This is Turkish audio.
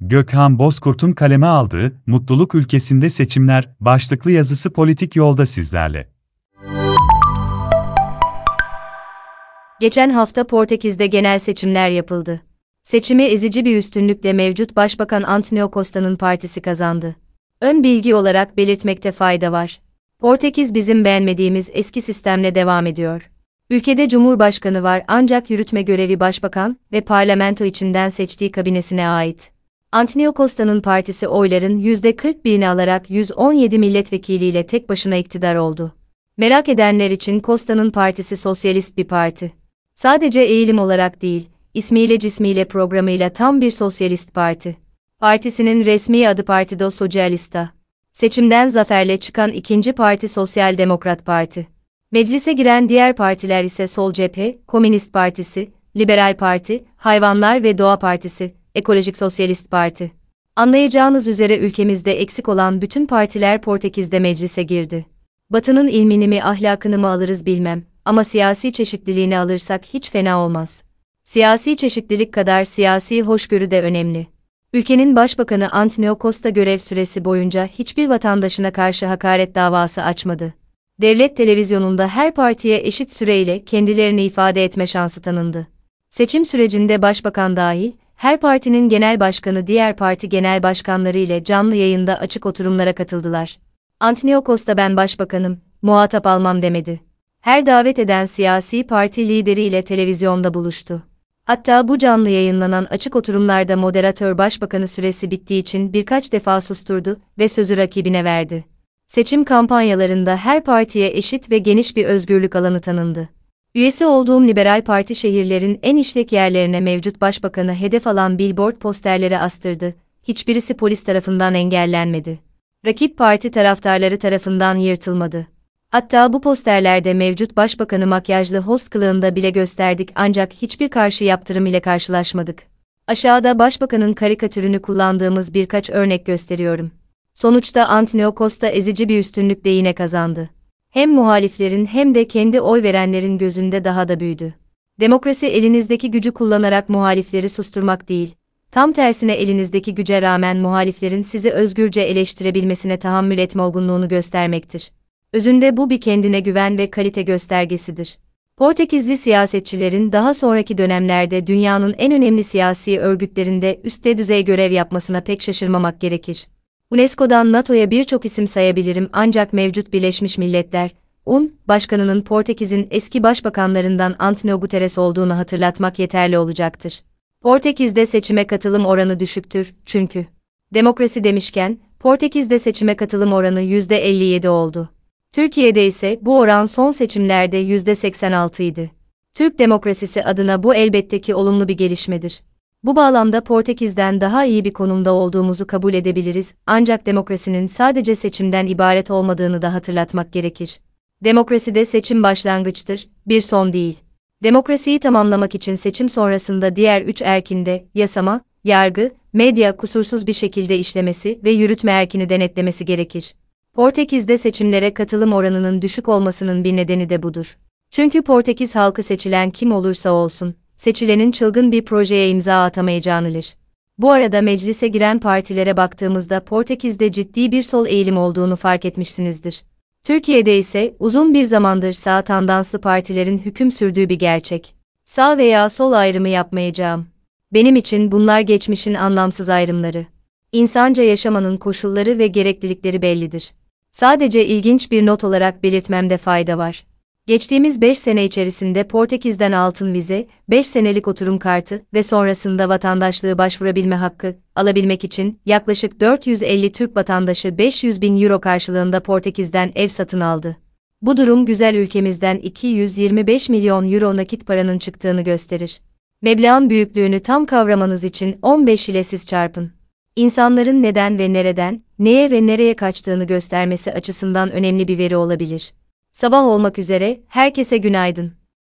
Gökhan Bozkurt'un kaleme aldığı Mutluluk Ülkesinde Seçimler başlıklı yazısı politik yolda sizlerle. Geçen hafta Portekiz'de genel seçimler yapıldı. Seçimi ezici bir üstünlükle mevcut Başbakan Antonio Costa'nın partisi kazandı. Ön bilgi olarak belirtmekte fayda var. Portekiz bizim beğenmediğimiz eski sistemle devam ediyor. Ülkede cumhurbaşkanı var ancak yürütme görevi başbakan ve parlamento içinden seçtiği kabinesine ait. Antonio Costa'nın partisi oyların %41'ini alarak 117 milletvekiliyle tek başına iktidar oldu. Merak edenler için Costa'nın partisi sosyalist bir parti. Sadece eğilim olarak değil, ismiyle cismiyle programıyla tam bir sosyalist parti. Partisinin resmi adı Partido Socialista. Seçimden zaferle çıkan ikinci parti Sosyal Demokrat Parti. Meclise giren diğer partiler ise Sol Cephe, Komünist Partisi, Liberal Parti, Hayvanlar ve Doğa Partisi, Ekolojik Sosyalist Parti. Anlayacağınız üzere ülkemizde eksik olan bütün partiler Portekiz'de meclise girdi. Batı'nın ilmini mi ahlakını mı alırız bilmem ama siyasi çeşitliliğini alırsak hiç fena olmaz. Siyasi çeşitlilik kadar siyasi hoşgörü de önemli. Ülkenin Başbakanı Antonio Costa görev süresi boyunca hiçbir vatandaşına karşı hakaret davası açmadı. Devlet televizyonunda her partiye eşit süreyle kendilerini ifade etme şansı tanındı. Seçim sürecinde başbakan dahil, her partinin genel başkanı diğer parti genel başkanları ile canlı yayında açık oturumlara katıldılar. Antonio Costa ben başbakanım, muhatap almam demedi. Her davet eden siyasi parti lideriyle televizyonda buluştu. Hatta bu canlı yayınlanan açık oturumlarda moderatör başbakanı süresi bittiği için birkaç defa susturdu ve sözü rakibine verdi. Seçim kampanyalarında her partiye eşit ve geniş bir özgürlük alanı tanındı. Üyesi olduğum Liberal Parti şehirlerin en işlek yerlerine mevcut başbakanı hedef alan billboard posterleri astırdı. Hiçbirisi polis tarafından engellenmedi. Rakip parti taraftarları tarafından yırtılmadı. Hatta bu posterlerde mevcut başbakanı makyajlı host kılığında bile gösterdik ancak hiçbir karşı yaptırım ile karşılaşmadık. Aşağıda başbakanın karikatürünü kullandığımız birkaç örnek gösteriyorum. Sonuçta Antonio Costa ezici bir üstünlükle yine kazandı. Hem muhaliflerin hem de kendi oy verenlerin gözünde daha da büyüdü. Demokrasi elinizdeki gücü kullanarak muhalifleri susturmak değil, tam tersine elinizdeki güce rağmen muhaliflerin sizi özgürce eleştirebilmesine tahammül etme olgunluğunu göstermektir. Özünde bu bir kendine güven ve kalite göstergesidir. Portekizli siyasetçilerin daha sonraki dönemlerde dünyanın en önemli siyasi örgütlerinde üstte düzey görev yapmasına pek şaşırmamak gerekir. UNESCO'dan NATO'ya birçok isim sayabilirim ancak mevcut Birleşmiş Milletler, UN, başkanının Portekiz'in eski başbakanlarından Antonio Guterres olduğunu hatırlatmak yeterli olacaktır. Portekiz'de seçime katılım oranı düşüktür, çünkü. Demokrasi demişken, Portekiz'de seçime katılım oranı %57 oldu. Türkiye'de ise bu oran son seçimlerde %86 idi. Türk demokrasisi adına bu elbette ki olumlu bir gelişmedir. Bu bağlamda Portekiz'den daha iyi bir konumda olduğumuzu kabul edebiliriz, ancak demokrasinin sadece seçimden ibaret olmadığını da hatırlatmak gerekir. Demokraside seçim başlangıçtır, bir son değil. Demokrasiyi tamamlamak için seçim sonrasında diğer üç erkinde, yasama, yargı, medya kusursuz bir şekilde işlemesi ve yürütme erkini denetlemesi gerekir. Portekiz'de seçimlere katılım oranının düşük olmasının bir nedeni de budur. Çünkü Portekiz halkı seçilen kim olursa olsun, seçilenin çılgın bir projeye imza atamayacağını bilir. Bu arada meclise giren partilere baktığımızda Portekiz'de ciddi bir sol eğilim olduğunu fark etmişsinizdir. Türkiye'de ise uzun bir zamandır sağ tandanslı partilerin hüküm sürdüğü bir gerçek. Sağ veya sol ayrımı yapmayacağım. Benim için bunlar geçmişin anlamsız ayrımları. İnsanca yaşamanın koşulları ve gereklilikleri bellidir. Sadece ilginç bir not olarak belirtmemde fayda var. Geçtiğimiz 5 sene içerisinde Portekiz'den altın vize, 5 senelik oturum kartı ve sonrasında vatandaşlığı başvurabilme hakkı alabilmek için yaklaşık 450 Türk vatandaşı 500 bin euro karşılığında Portekiz'den ev satın aldı. Bu durum güzel ülkemizden 225 milyon euro nakit paranın çıktığını gösterir. Meblağın büyüklüğünü tam kavramanız için 15 ile siz çarpın. İnsanların neden ve nereden, neye ve nereye kaçtığını göstermesi açısından önemli bir veri olabilir. Sabah olmak üzere, herkese günaydın.